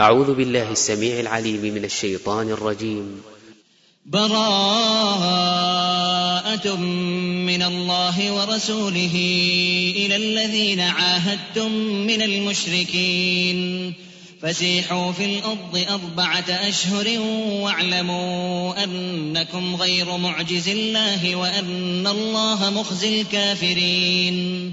أعوذ بالله السميع العليم من الشيطان الرجيم. براءة من الله ورسوله إلى الذين عاهدتم من المشركين. فسيحوا في الأرض أربعة أشهر واعلموا أنكم غير معجز الله وأن الله مخزي الكافرين.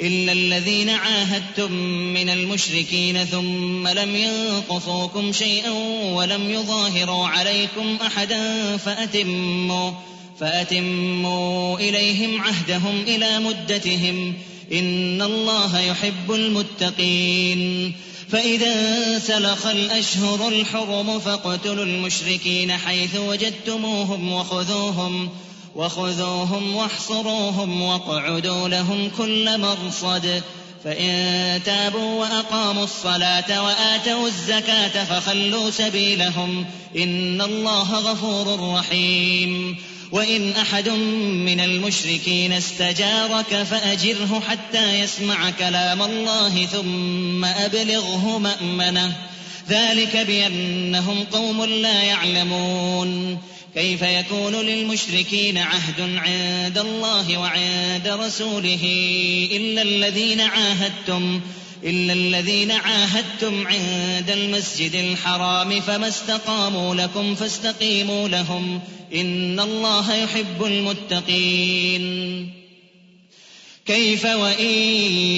إلا الذين عاهدتم من المشركين ثم لم ينقصوكم شيئا ولم يظاهروا عليكم أحدا فأتموا فأتموا إليهم عهدهم إلى مدتهم إن الله يحب المتقين فإذا سلخ الأشهر الحرم فاقتلوا المشركين حيث وجدتموهم وخذوهم وخذوهم واحصروهم واقعدوا لهم كل مرصد. فإن تابوا وأقاموا الصلاة وآتوا الزكاة فخلوا سبيلهم. إن الله غفور رحيم. وإن أحد من المشركين استجارك فأجره حتى يسمع كلام الله ثم أبلغه مأمنة. ذلك بأنهم قوم لا يعلمون. كيف يكون للمشركين عهد عند الله وعند رسوله إلا الذين عاهدتم إلا الذين عاهدتم عند المسجد الحرام فما استقاموا لكم فاستقيموا لهم. إن الله يحب المتقين. كيف وإن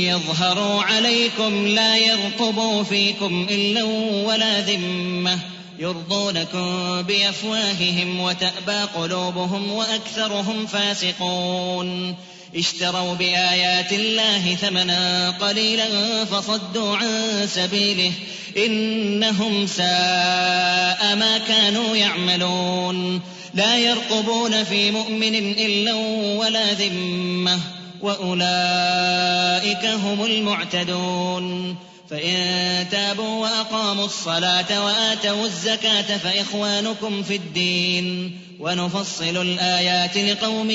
يظهروا عليكم لا يرقبوا فيكم إلا ولا ذمة. يرضونكم بأفواههم وتأبى قلوبهم وأكثرهم فاسقون. اشتروا بآيات الله ثمنا قليلا فصدوا عن سبيله إنهم ساء ما كانوا يعملون. لا يرقبون في مؤمن إلا ولا ذمة وأولئك هم المعتدون. فإن تابوا وأقاموا الصلاة وآتوا الزكاة فإخوانكم في الدين ونفصل الآيات لقوم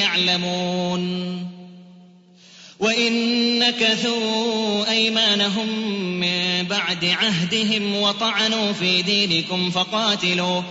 يعلمون. وإن نكثوا أيمانهم من بعد عهدهم وطعنوا في دينكم فقاتلوا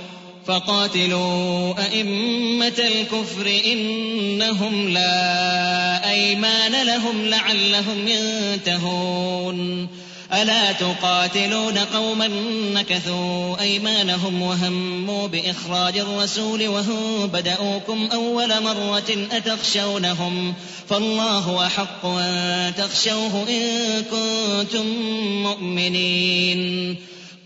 فقاتلوا أئمة الكفر إنهم لا أيمان لهم لعلهم ينتهون. ألا تقاتلون قوما نكثوا أيمانهم وهموا بإخراج الرسول وهم بدأوكم أول مرة أتخشونهم فالله أحق أن تخشوه إن كنتم مؤمنين.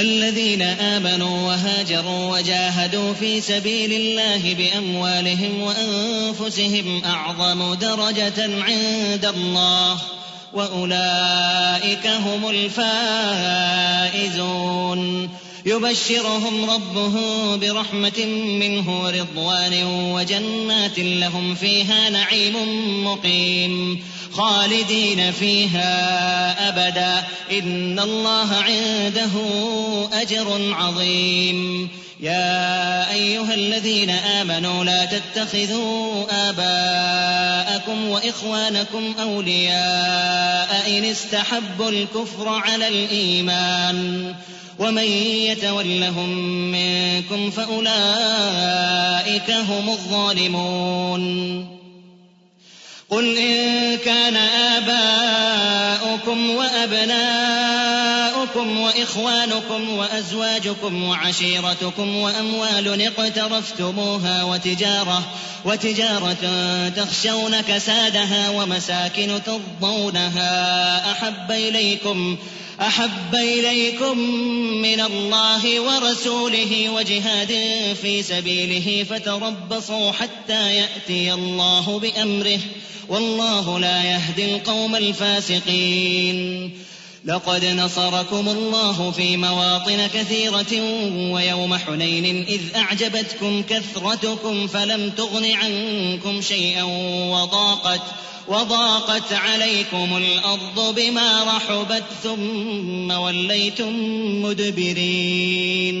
الذين آمنوا وهاجروا وجاهدوا في سبيل الله بأموالهم وأنفسهم أعظم درجة عند الله وأولئك هم الفائزون. يبشرهم ربهم برحمة منه ورضوان وجنات لهم فيها نعيم مقيم. خالدين فيها أبدا. إن الله عنده أجر عظيم. يا أيها الذين آمنوا لا تتخذوا آباءكم وإخوانكم أولياء إن استحبوا الكفر على الإيمان. ومن يتولهم منكم فأولئك هم الظالمون. قل إن كان آباؤكم وأبناؤكم وإخوانكم وأزواجكم وعشيرتكم وأموال اقترفتموها وتجارة وتجارة تخشون كسادها ومساكن ترضونها. أحب إليكم أحب إليكم من الله ورسوله وجهاد في سبيله فتربصوا حتى يأتي الله بأمره. والله لا يهدي القوم الفاسقين. لقد نصركم الله في مواطن كثيرة ويوم حنين إذ أعجبتكم كثرتكم فلم تغن عنكم شيئا وضاقت وضاقت عليكم الأرض بما رحبت ثم وليتم مدبرين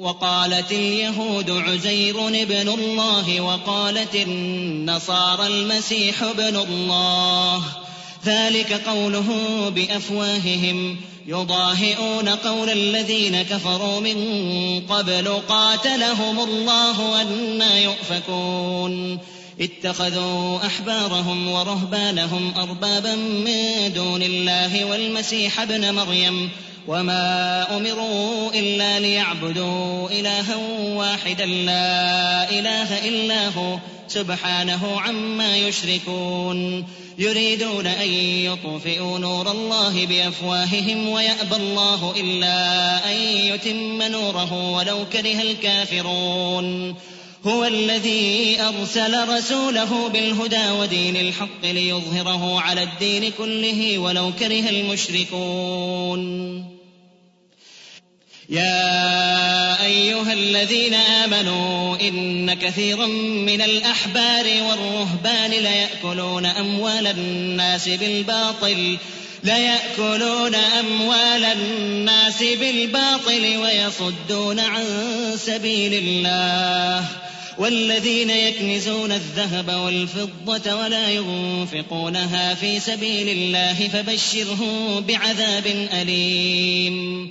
وقالت اليهود عزير ابن الله وقالت النصارى المسيح ابن الله. ذلك قوله بأفواههم. يضاهئون قول الذين كفروا من قبل قاتلهم الله أنا يؤفكون. اتخذوا أحبارهم ورهبانهم أربابا من دون الله والمسيح ابن مريم. وما امروا الا ليعبدوا الها واحدا لا اله الا هو سبحانه عما يشركون يريدون ان يطفئوا نور الله بافواههم ويابى الله الا ان يتم نوره ولو كره الكافرون هو الذي ارسل رسوله بالهدى ودين الحق ليظهره على الدين كله ولو كره المشركون يا أيها الذين آمنوا إن كثيرا من الأحبار والرهبان ليأكلون أموال الناس بالباطل ليأكلون أموال الناس بالباطل ويصدون عن سبيل الله. والذين يكنزون الذهب والفضة ولا ينفقونها في سبيل الله فبشرهم بعذاب أليم.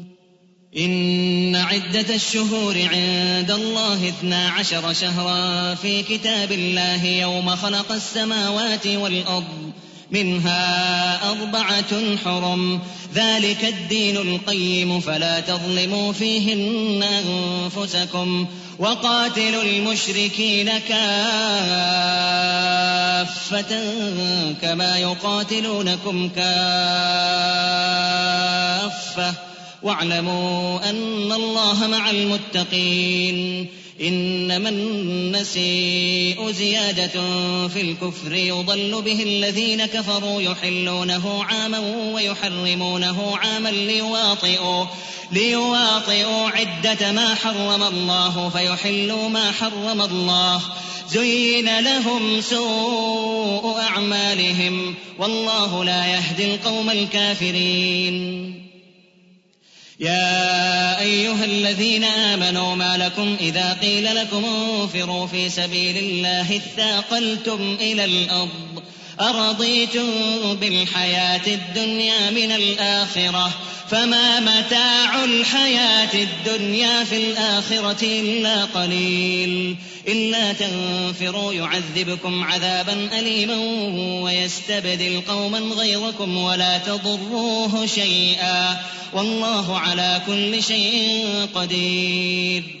إن عدة الشهور عند الله اثنا عشر شهرا في كتاب الله يوم خلق السماوات والأرض منها أربعة حرم. ذلك الدين القيم فلا تظلموا فيهن أنفسكم وقاتلوا المشركين كافة كما يقاتلونكم كافة. واعلموا أن الله مع المتقين إنما النسيء زيادة في الكفر يضل به الذين كفروا يحلونه عاما ويحرمونه عاما ليواطئوا ليواطئوا عدة ما حرم الله فيحلوا ما حرم الله. زين لهم سوء أعمالهم والله لا يهدي القوم الكافرين. يا أيها الذين آمنوا ما لكم إذا قيل لكم انفروا في سبيل الله اثاقلتم إلى الأرض أرضيتم بالحياة الدنيا من الآخرة؟ فما متاع الحياة الدنيا في الآخرة إلا قليل. إلا تنفروا يعذبكم عذابا أليما ويستبدل قوما غيركم ولا تضروه شيئا. والله على كل شيء قدير.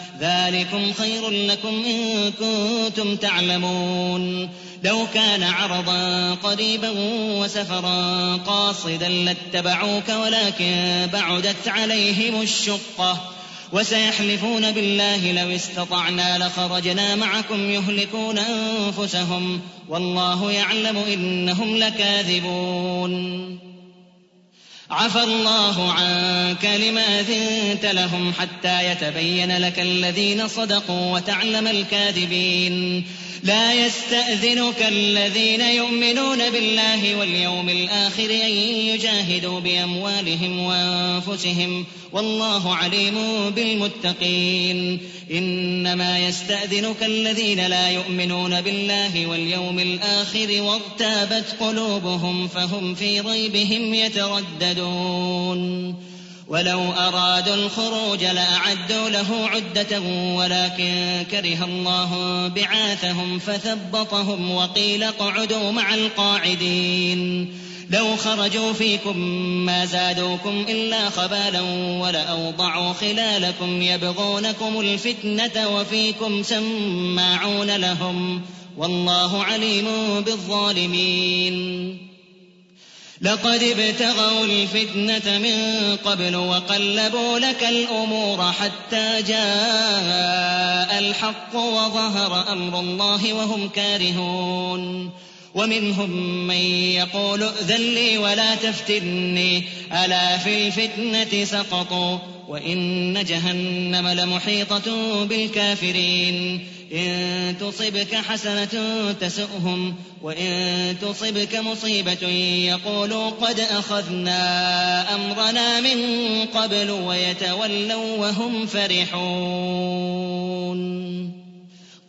ذلكم خير لكم إن كنتم تعلمون. لو كان عرضا قريبا وسفرا قاصدا لاتبعوك ولكن بعدت عليهم الشقة. وسيحلفون بالله لو استطعنا لخرجنا معكم يهلكون أنفسهم. والله يعلم إنهم لكاذبون. عفى الله عنك لما أذنت لهم حتى يتبين لك الذين صدقوا وتعلم الكاذبين. لا يستأذنك الذين يؤمنون بالله واليوم الآخر أن يجاهدوا بأموالهم وأنفسهم. والله عليم بالمتقين. إنما يستأذنك الذين لا يؤمنون بالله واليوم الآخر وارتابت قلوبهم فهم في ريبهم يترددون. ولو أرادوا الخروج لأعدوا له عدة ولكن كره الله بعاثهم فثبطهم وقيل اقعدوا مع القاعدين. لو خرجوا فيكم ما زادوكم إلا خبالا ولأوضعوا خلالكم يبغونكم الفتنة وفيكم سماعون لهم والله عليم بالظالمين. لقد ابتغوا الفتنة من قبل وقلبوا لك الأمور حتى جاء الحق وظهر أمر الله وهم كارهون. ومنهم من يقول ائذن لي ولا تفتني. ألا في الفتنة سقطوا وإن جهنم لمحيطة بالكافرين. إن تصبك حسنة تسؤهم وإن تصبك مصيبة يقولوا قد أخذنا أمرنا من قبل ويتولوا وهم فرحون.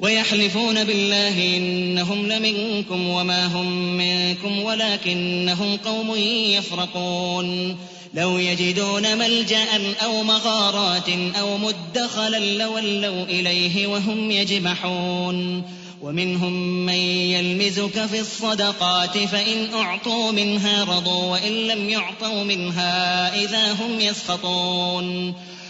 ويحلفون بالله إنهم لمنكم وما هم منكم ولكنهم قوم يفرقون. لو يجدون ملجأ أو مغارات أو مدخلا لولوا إليه وهم يجمحون. ومنهم من يلمزك في الصدقات فإن أعطوا منها رضوا وإن لم يعطوا منها إذا هم يسخطون.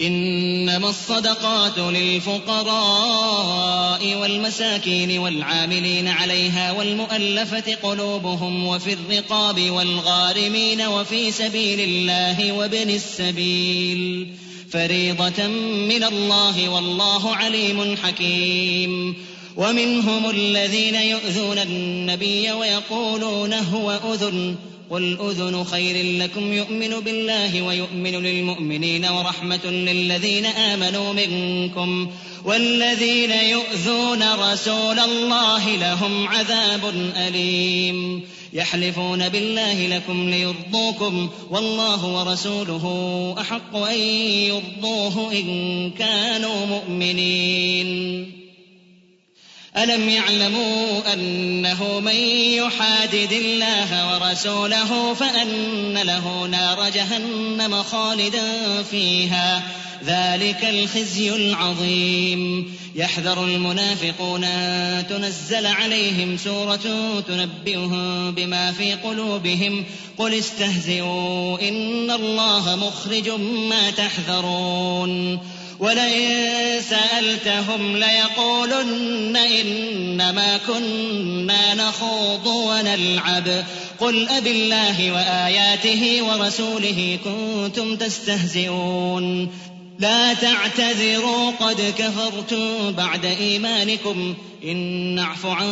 إنما الصدقات للفقراء والمساكين والعاملين عليها والمؤلفة قلوبهم وفي الرقاب والغارمين وفي سبيل الله وابن السبيل. فريضة من الله والله عليم حكيم. ومنهم الذين يؤذون النبي ويقولون هو أذن. قل أذن خير لكم يؤمن بالله ويؤمن للمؤمنين ورحمة للذين آمنوا منكم والذين يؤذون رسول الله لهم عذاب أليم يحلفون بالله لكم ليرضوكم والله ورسوله أحق أن يرضوه إن كانوا مؤمنين ألم يعلموا أنه من يحادد الله ورسوله فأن له نار جهنم خالدا فيها ذلك الخزي العظيم. يحذر المنافقون أن تنزل عليهم سورة تنبئهم بما في قلوبهم. قل استهزئوا إن الله مخرج ما تحذرون. ولئن سألتهم ليقولن إنما كنا نخوض ونلعب. قل أب الله وآياته ورسوله كنتم تستهزئون. لا تعتذروا قد كفرتم بعد إيمانكم. إن نعف عن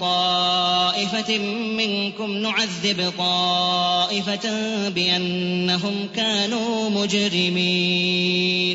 طائفة منكم نعذب طائفة بأنهم كانوا مجرمين.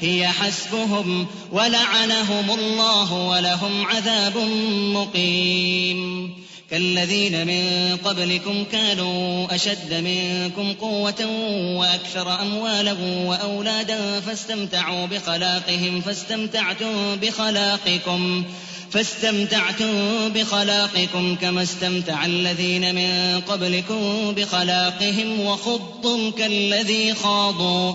هي حسبهم ولعنهم الله ولهم عذاب مقيم. كالذين من قبلكم كانوا أشد منكم قوة وأكثر أموالا وأولادا فاستمتعوا بخلاقهم فاستمتعتم بخلاقكم فاستمتعتم بخلاقكم كما استمتع الذين من قبلكم بخلاقهم وخضتم كالذي خاضوا.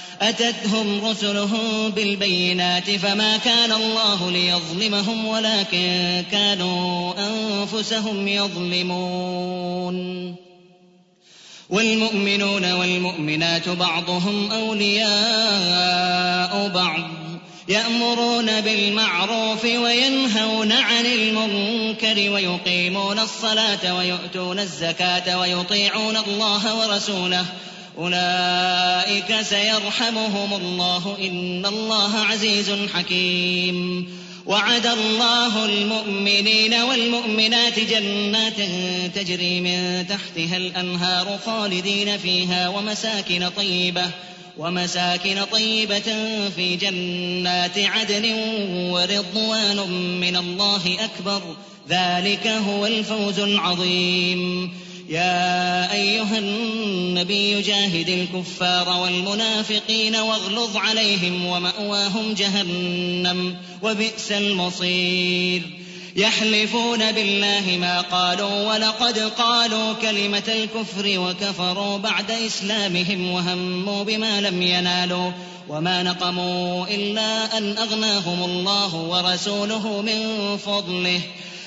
أتتهم رسلهم بالبينات فما كان الله ليظلمهم ولكن كانوا أنفسهم يظلمون. والمؤمنون والمؤمنات بعضهم أولياء بعض يأمرون بالمعروف وينهون عن المنكر ويقيمون الصلاة ويؤتون الزكاة ويطيعون الله ورسوله أولئك سيرحمهم الله إن الله عزيز حكيم. وعد الله المؤمنين والمؤمنات جنات تجري من تحتها الأنهار خالدين فيها ومساكن طيبة ومساكن طيبة في جنات عدن ورضوان من الله أكبر. ذلك هو الفوز العظيم. يا أيها النبي جاهد الكفار والمنافقين واغلظ عليهم ومأواهم جهنم وبئس المصير. يحلفون بالله ما قالوا ولقد قالوا كلمة الكفر وكفروا بعد إسلامهم وهموا بما لم ينالوا وما نقموا إلا أن أغناهم الله ورسوله من فضله.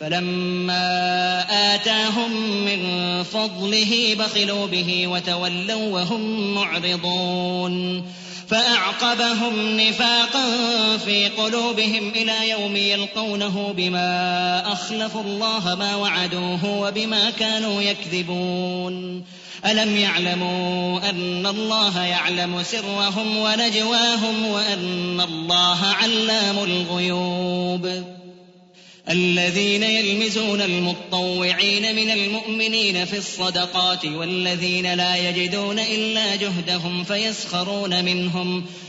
فلما آتاهم من فضله بخلوا به وتولوا وهم معرضون. فأعقبهم نفاقا في قلوبهم إلى يوم يلقونه بما أخلفوا الله ما وعدوه وبما كانوا يكذبون. ألم يعلموا أن الله يعلم سرهم ونجواهم وأن الله علام الغيوب. الذين يلمزون المطوعين من المؤمنين في الصدقات والذين لا يجدون إلا جهدهم فيسخرون منهم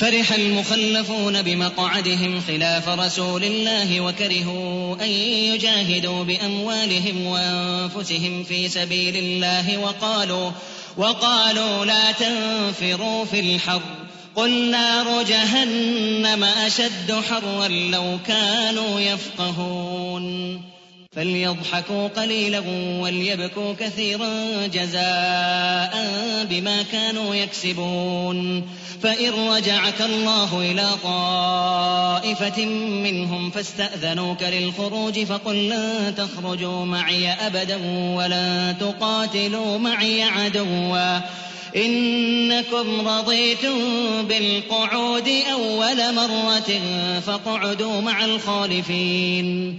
فرح المخلفون بمقعدهم خلاف رسول الله وكرهوا أن يجاهدوا بأموالهم وأنفسهم في سبيل الله وقالوا وقالوا لا تنفروا في الحر. قل نار جهنم أشد حرا لو كانوا يفقهون. فليضحكوا قليلا وليبكوا كثيرا جزاء بما كانوا يكسبون. فإن رجعك الله إلى طائفة منهم فاستأذنوك للخروج فقل لن تخرجوا معي أبدا ولن تقاتلوا معي عدوا. إنكم رضيتم بالقعود أول مرة فاقعدوا مع الخالفين.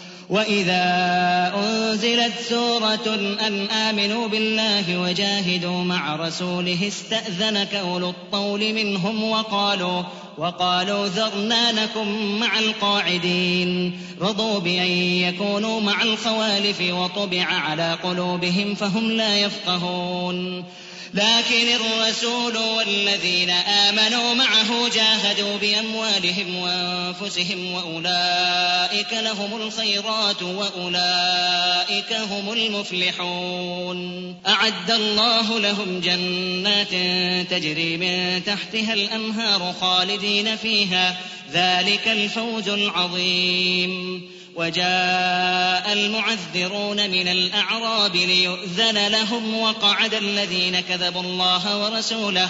وإذا أنزلت سورة أن آمنوا بالله وجاهدوا مع رسوله استأذنك أولو الطول منهم وقالوا وقالوا ذرنا نكن مع القاعدين. رضوا بأن يكونوا مع الخوالف وطبع على قلوبهم فهم لا يفقهون. لكن الرسول والذين آمنوا معه جاهدوا بأموالهم وأنفسهم وأولئك لهم الخيرات وأولئك هم المفلحون. أعد الله لهم جنات تجري من تحتها الأنهار خالدين فيها. ذلك الفوز العظيم. وجاء المعذرون من الأعراب ليؤذن لهم وقعد الذين كذبوا الله ورسوله.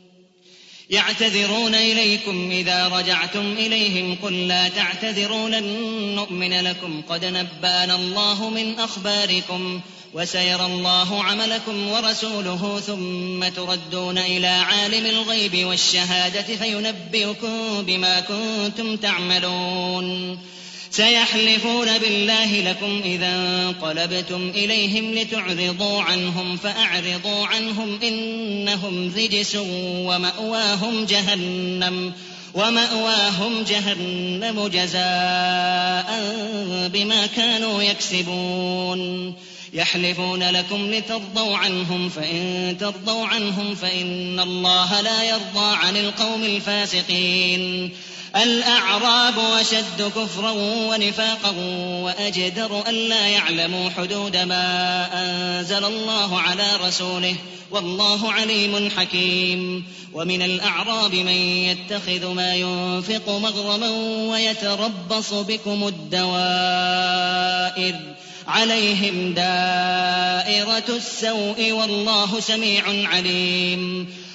يعتذرون إليكم إذا رجعتم إليهم قل لا تعتذروا لن نؤمن لكم. قد نبأنا الله من أخباركم وسيرى الله عملكم ورسوله ثم تردون إلى عالم الغيب والشهادة فينبئكم بما كنتم تعملون. سيحلفون بالله لكم إذا انقلبتم إليهم لتعرضوا عنهم فأعرضوا عنهم إنهم رجس ومأواهم جهنم ومأواهم جهنم جزاء بما كانوا يكسبون. يحلفون لكم لترضوا عنهم فإن ترضوا عنهم فإن الله لا يرضى عن القوم الفاسقين. الأعراب أشد كفرا ونفاقا وأجدر ألا يعلموا حدود ما أنزل الله على رسوله والله عليم حكيم. ومن الأعراب من يتخذ ما ينفق مغرما ويتربص بكم الدوائر. عليهم دائرة السوء والله سميع عليم.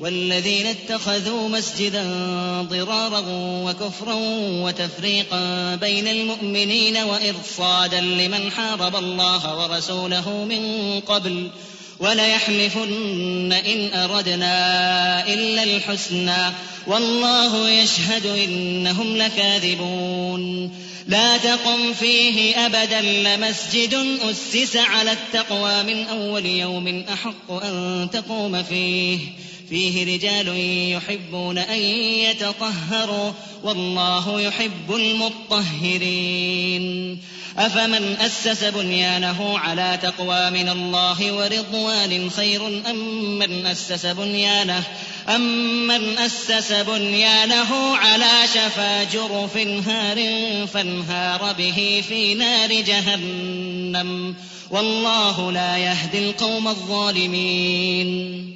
والذين اتخذوا مسجدا ضرارا وكفرا وتفريقا بين المؤمنين وإرصادا لمن حارب الله ورسوله من قبل وليحلفن إن أردنا إلا الحسنى والله يشهد إنهم لكاذبون لا تقم فيه أبدا لمسجد أسس على التقوى من أول يوم أحق أن تقوم فيه فيه رجال يحبون أن يتطهروا والله يحب المطهرين. أفمن أسس بنيانه على تقوى من الله ورضوان خير أم من أسس بنيانه؟ أمن أسس بنيانه على شفا جرف هار فانهار به في نار جهنم؟ والله لا يهدي القوم الظالمين.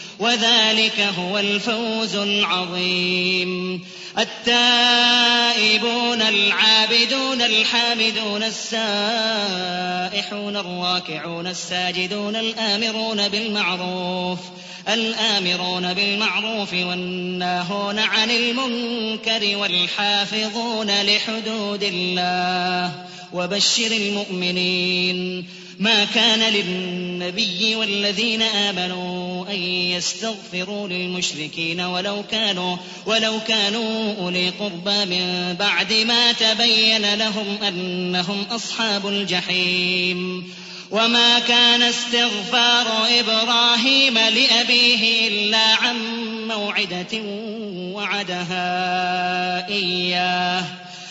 وذلك هو الفوز العظيم. التائبون العابدون الحامدون السائحون الراكعون الساجدون الآمرون بالمعروف الآمرون بالمعروف والناهون عن المنكر والحافظون لحدود الله وبشر المؤمنين ما كان للنبي والذين آمنوا أن يستغفروا للمشركين ولو كانوا ولو كانوا أولي قربى من بعد ما تبين لهم أنهم أصحاب الجحيم. وما كان استغفار إبراهيم لأبيه إلا عن موعدة وعدها إياه.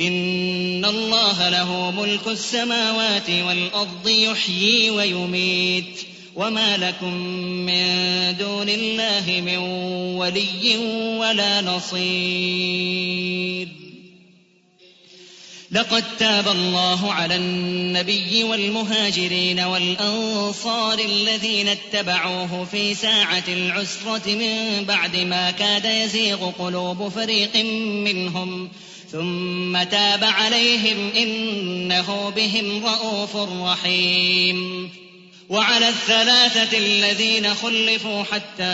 إن الله له ملك السماوات والأرض يحيي ويميت وما لكم من دون الله من ولي ولا نصير. لقد تاب الله على النبي والمهاجرين والأنصار الذين اتبعوه في ساعة العسرة من بعد ما كاد يزيغ قلوب فريق منهم ۖ ثم تاب عليهم إنه بهم رءوف رحيم. وعلى الثلاثة الذين خلفوا حتى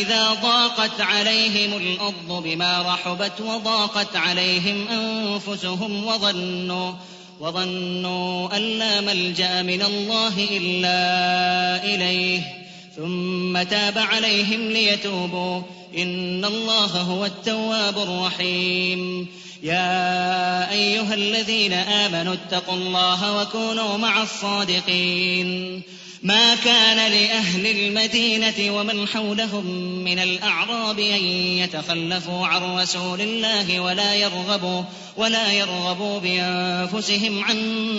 إذا ضاقت عليهم الأرض بما رحبت وضاقت عليهم أنفسهم وظنوا وظنوا أن لا ملجأ من الله إلا إليه. ثم تاب عليهم ليتوبوا. إن الله هو التواب الرحيم. يا أيها الذين آمنوا اتقوا الله وكونوا مع الصادقين. ما كان لأهل المدينة ومن حولهم من الأعراب أن يتخلفوا عن رسول الله ولا يرغبوا ولا يرغبوا بأنفسهم عن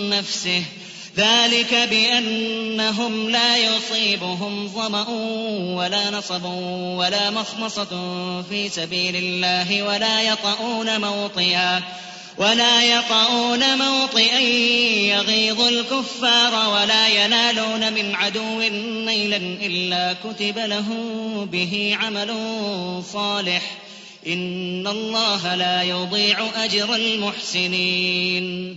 نفسه. ذلك بأنهم لا يصيبهم ظمأ ولا نصب ولا مخمصة في سبيل الله ولا يطؤون موطئا ولا يطؤون موطئا يغيظ الكفار ولا ينالون من عدو نيلا إلا كتب له به عمل صالح إن الله لا يضيع أجر المحسنين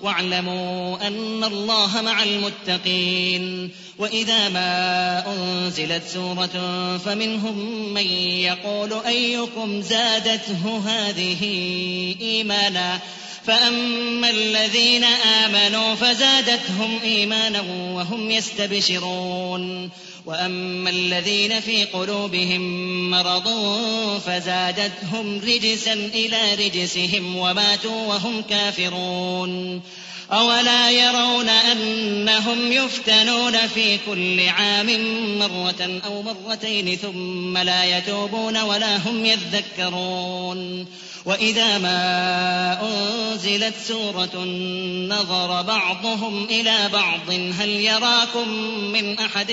واعلموا أن الله مع المتقين. وإذا ما أنزلت سورة فمنهم من يقول أيكم زادته هذه إيمانا فأما الذين آمنوا فزادتهم إيمانا وهم يستبشرون وأما الذين في قلوبهم مرض فزادتهم رجسا إلى رجسهم وماتوا وهم كافرون أولا يرون أنهم يفتنون في كل عام مرة أو مرتين ثم لا يتوبون ولا هم يذكرون وإذا ما أنزلت سورة نظر بعضهم إلى بعض هل يراكم من أحد؟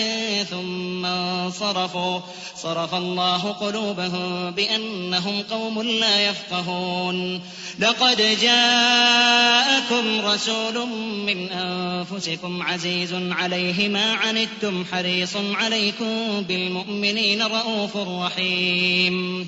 ثم انصرفوا. صرف الله قلوبهم بأنهم قوم لا يفقهون. لقد جاءكم رسول من أنفسكم عزيز عليه ما عنتم حريص عليكم بالمؤمنين رءوف رحيم.